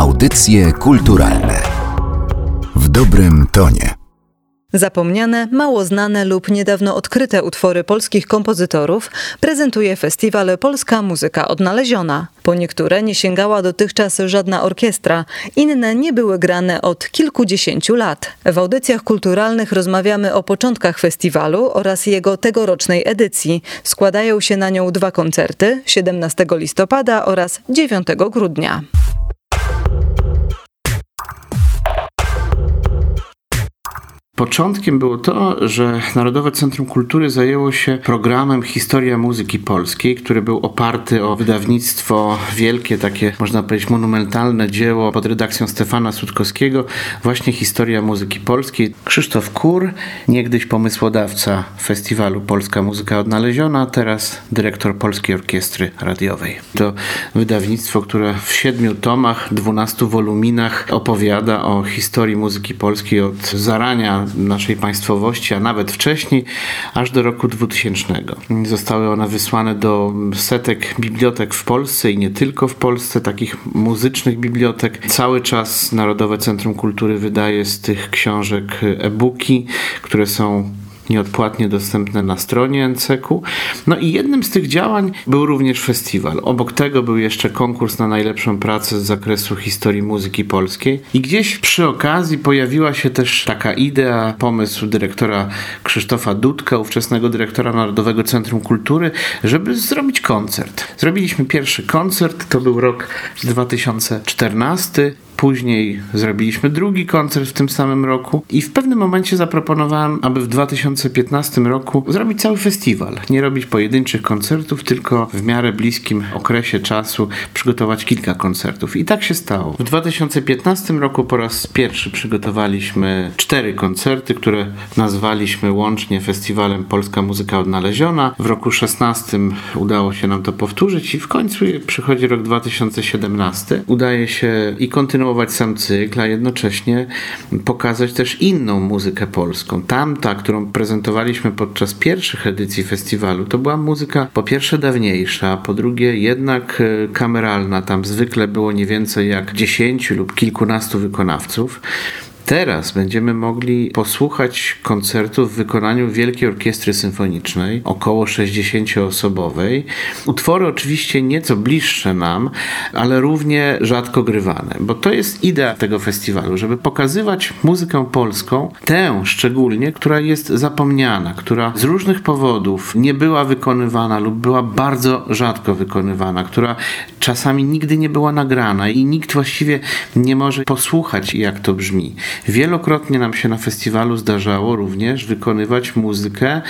Audycje kulturalne w dobrym tonie. Zapomniane, mało znane lub niedawno odkryte utwory polskich kompozytorów prezentuje festiwal Polska Muzyka Odnaleziona. Po niektóre nie sięgała dotychczas żadna orkiestra, inne nie były grane od kilkudziesięciu lat. W audycjach kulturalnych rozmawiamy o początkach festiwalu oraz jego tegorocznej edycji. Składają się na nią dwa koncerty 17 listopada oraz 9 grudnia. Początkiem było to, że Narodowe Centrum Kultury zajęło się programem Historia Muzyki Polskiej, który był oparty o wydawnictwo wielkie, takie można powiedzieć monumentalne dzieło pod redakcją Stefana Sutkowskiego, właśnie Historia Muzyki Polskiej. Krzysztof Kur, niegdyś pomysłodawca festiwalu Polska Muzyka Odnaleziona, teraz dyrektor Polskiej Orkiestry Radiowej. To wydawnictwo, które w siedmiu tomach, dwunastu woluminach opowiada o historii muzyki polskiej od zarania naszej państwowości, a nawet wcześniej, aż do roku 2000. Zostały one wysłane do setek bibliotek w Polsce i nie tylko w Polsce, takich muzycznych bibliotek. Cały czas Narodowe Centrum Kultury wydaje z tych książek e-booki, które są nieodpłatnie dostępne na stronie NCK. No i jednym z tych działań był również festiwal. Obok tego był jeszcze konkurs na najlepszą pracę z zakresu historii muzyki polskiej. I gdzieś przy okazji pojawiła się też taka idea, pomysł dyrektora Krzysztofa Dudka, ówczesnego dyrektora Narodowego Centrum Kultury, żeby zrobić koncert. Zrobiliśmy pierwszy koncert, to był rok 2014. Później zrobiliśmy drugi koncert w tym samym roku i w pewnym momencie zaproponowałem, aby w 2015 roku zrobić cały festiwal. Nie robić pojedynczych koncertów, tylko w miarę bliskim okresie czasu przygotować kilka koncertów. I tak się stało. W 2015 roku po raz pierwszy przygotowaliśmy cztery koncerty, które nazwaliśmy łącznie festiwalem Polska Muzyka Odnaleziona. W roku 16 udało się nam to powtórzyć i w końcu przychodzi rok 2017. Udaje się i kontynuować kontynuować sam cykl, a jednocześnie pokazać też inną muzykę polską. Tamta, którą prezentowaliśmy podczas pierwszych edycji festiwalu, to była muzyka po pierwsze dawniejsza, po drugie jednak e, kameralna. Tam zwykle było nie więcej jak dziesięciu lub kilkunastu wykonawców. Teraz będziemy mogli posłuchać koncertu w wykonaniu Wielkiej Orkiestry Symfonicznej, około 60-osobowej. Utwory oczywiście nieco bliższe nam, ale równie rzadko grywane, bo to jest idea tego festiwalu, żeby pokazywać muzykę polską, tę szczególnie, która jest zapomniana, która z różnych powodów nie była wykonywana lub była bardzo rzadko wykonywana, która czasami nigdy nie była nagrana i nikt właściwie nie może posłuchać, jak to brzmi. Wielokrotnie nam się na festiwalu zdarzało również wykonywać muzykę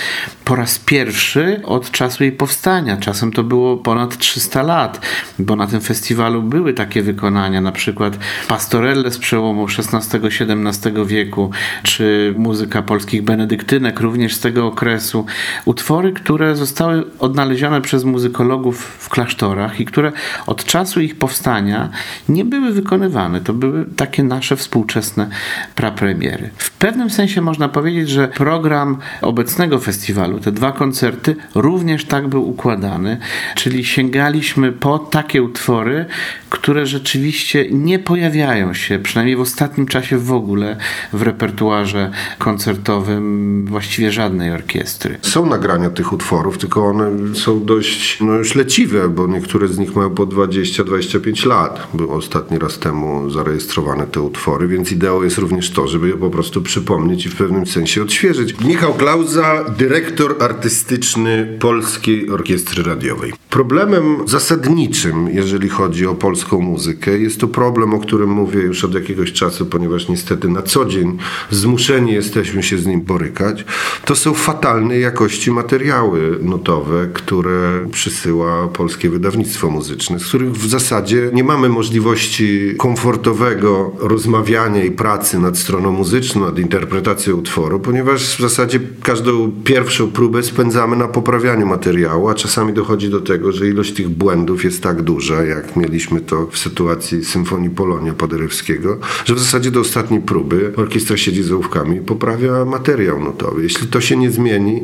po raz pierwszy od czasu jej powstania. Czasem to było ponad 300 lat, bo na tym festiwalu były takie wykonania, na przykład pastorelle z przełomu XVI-XVII wieku, czy muzyka polskich benedyktynek również z tego okresu. Utwory, które zostały odnalezione przez muzykologów w klasztorach i które od czasu ich powstania nie były wykonywane. To były takie nasze współczesne prapremiery. W pewnym sensie można powiedzieć, że program obecnego festiwalu, te dwa koncerty, również tak był układany, czyli sięgaliśmy po takie utwory, które rzeczywiście nie pojawiają się, przynajmniej w ostatnim czasie w ogóle, w repertuarze koncertowym właściwie żadnej orkiestry. Są nagrania tych utworów, tylko one są dość no, już leciwe, bo niektóre z nich mają po 20-25 lat. Były ostatni raz temu zarejestrowane te utwory, więc ideą jest również to, żeby je po prostu przypomnieć i w pewnym sensie odświeżyć. Michał Klauza, dyrektor artystyczny Polskiej Orkiestry Radiowej. Problemem zasadniczym, jeżeli chodzi o polską muzykę, jest to problem, o którym mówię już od jakiegoś czasu, ponieważ niestety na co dzień zmuszeni jesteśmy się z nim borykać. To są fatalnej jakości materiały notowe, które przysyła polskie wydawnictwo muzyczne, z których w zasadzie nie mamy możliwości komfortowego rozmawiania i pracy pracy nad stroną muzyczną, nad interpretacją utworu, ponieważ w zasadzie każdą pierwszą próbę spędzamy na poprawianiu materiału, a czasami dochodzi do tego, że ilość tych błędów jest tak duża, jak mieliśmy to w sytuacji Symfonii Polonia Paderewskiego, że w zasadzie do ostatniej próby orkiestra siedzi z ołówkami i poprawia materiał nutowy. Jeśli to się nie zmieni,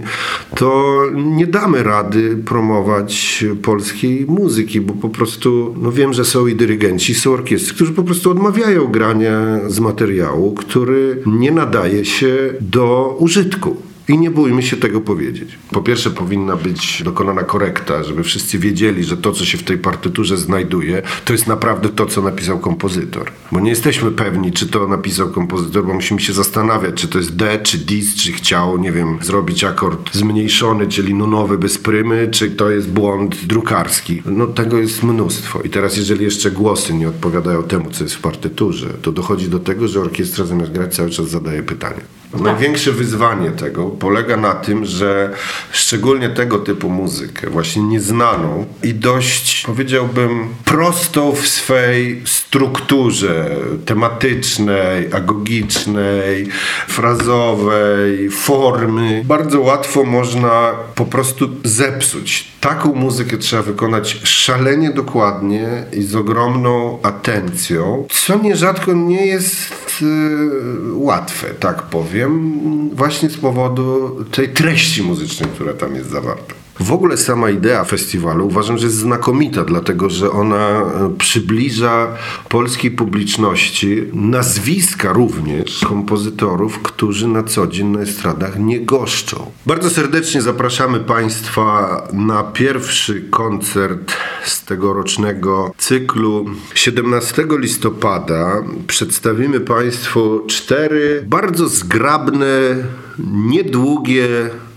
to nie damy rady promować polskiej muzyki, bo po prostu, no wiem, że są i dyrygenci, są orkiestry, którzy po prostu odmawiają grania z materiału, który nie nadaje się do użytku. I nie bójmy się tego powiedzieć. Po pierwsze, powinna być dokonana korekta, żeby wszyscy wiedzieli, że to, co się w tej partyturze znajduje, to jest naprawdę to, co napisał kompozytor. Bo nie jesteśmy pewni, czy to napisał kompozytor, bo musimy się zastanawiać, czy to jest D, czy dis, czy chciał, nie wiem, zrobić akord zmniejszony, czyli nunowy bez prymy, czy to jest błąd drukarski. No tego jest mnóstwo. I teraz, jeżeli jeszcze głosy nie odpowiadają temu, co jest w partyturze, to dochodzi do tego, że orkiestra zamiast grać cały czas zadaje pytanie. Największe wyzwanie tego polega na tym, że szczególnie tego typu muzykę, właśnie nieznaną i dość, powiedziałbym, prostą w swej strukturze tematycznej, agogicznej, frazowej, formy, bardzo łatwo można po prostu zepsuć. Taką muzykę trzeba wykonać szalenie dokładnie i z ogromną atencją, co nierzadko nie jest y, łatwe, tak powiem, właśnie z powodu tej treści muzycznej, która tam jest zawarta. W ogóle sama idea festiwalu uważam, że jest znakomita, dlatego że ona e, przybliża polskiej publiczności nazwiska również kompozytorów, którzy na co dzień na estradach nie goszczą. Bardzo serdecznie zapraszamy Państwa na pierwszy koncert z tegorocznego cyklu. 17 listopada przedstawimy Państwu cztery bardzo zgrabne, niedługie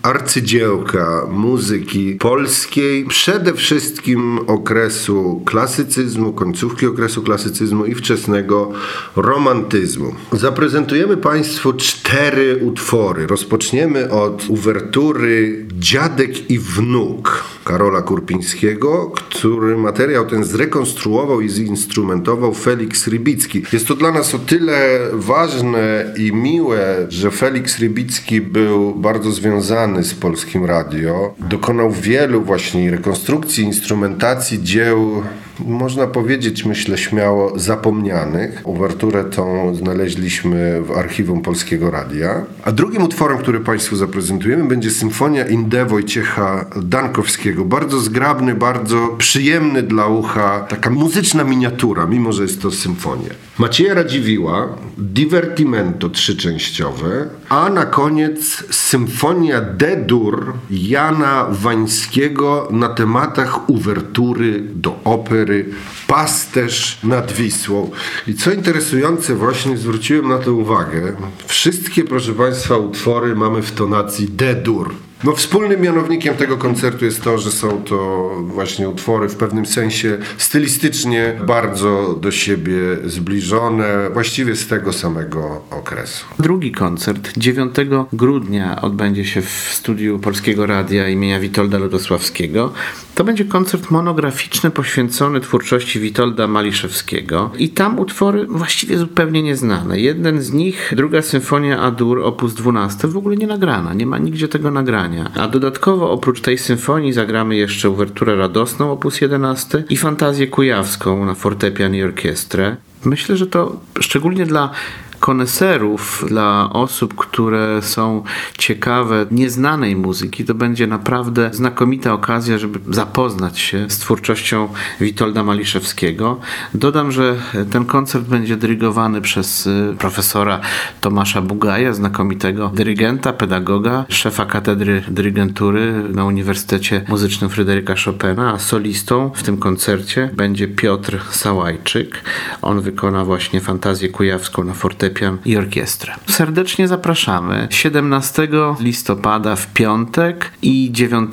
arcydziełka muzyki polskiej, przede wszystkim okresu klasycyzmu, końcówki okresu klasycyzmu i wczesnego romantyzmu. Zaprezentujemy Państwu cztery utwory. Rozpoczniemy od uwertury Dziadek i Wnuk Karola Kurpińskiego, który materiał ten zrekonstruował i zinstrumentował Felix Rybicki. Jest to dla nas o tyle ważne i miłe, że Felix Rybicki był bardzo związany z Polskim Radio. Dokonał wielu właśnie rekonstrukcji, instrumentacji dzieł można powiedzieć, myślę śmiało, zapomnianych. Uwerturę tą znaleźliśmy w archiwum Polskiego Radia. A drugim utworem, który Państwu zaprezentujemy, będzie Symfonia Inde Wojciecha Dankowskiego. Bardzo zgrabny, bardzo przyjemny dla ucha, taka muzyczna miniatura, mimo że jest to symfonia. Macieja Radziwiła, Divertimento trzyczęściowe, a na koniec Symfonia D-dur Jana Wańskiego na tematach uwertury do opery Pasterz nad Wisłą. I co interesujące, właśnie zwróciłem na to uwagę, wszystkie, proszę Państwa, utwory mamy w tonacji D-dur. No, wspólnym mianownikiem tego koncertu jest to, że są to właśnie utwory w pewnym sensie stylistycznie bardzo do siebie zbliżone, właściwie z tego samego okresu. Drugi koncert 9 grudnia odbędzie się w studiu Polskiego Radia imienia Witolda Lodosławskiego. To będzie koncert monograficzny poświęcony twórczości Witolda Maliszewskiego i tam utwory właściwie zupełnie nieznane. Jeden z nich, druga symfonia Adur op. 12 w ogóle nie nagrana, nie ma nigdzie tego nagrania. A dodatkowo oprócz tej symfonii zagramy jeszcze uwerturę radosną op. 11 i fantazję kujawską na fortepian i orkiestrę. Myślę, że to szczególnie dla koneserów, dla osób, które są ciekawe nieznanej muzyki, to będzie naprawdę znakomita okazja, żeby zapoznać się z twórczością Witolda Maliszewskiego. Dodam, że ten koncert będzie dyrygowany przez y, profesora Tomasza Bugaja, znakomitego dyrygenta, pedagoga, szefa katedry dyrygentury na Uniwersytecie Muzycznym Fryderyka Chopina, a solistą w tym koncercie będzie Piotr Sałajczyk. On wykona właśnie fantazję kujawską na fortepianie fortepian i orkiestrę. Serdecznie zapraszamy 17 listopada w piątek i 9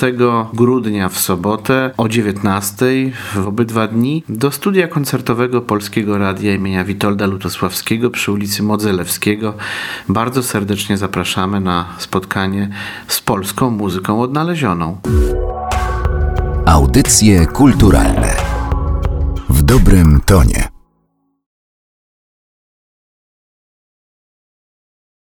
grudnia w sobotę o 19 w obydwa dni do studia koncertowego Polskiego Radia imienia Witolda Lutosławskiego przy ulicy Modzelewskiego. Bardzo serdecznie zapraszamy na spotkanie z polską muzyką odnalezioną. Audycje kulturalne w dobrym tonie.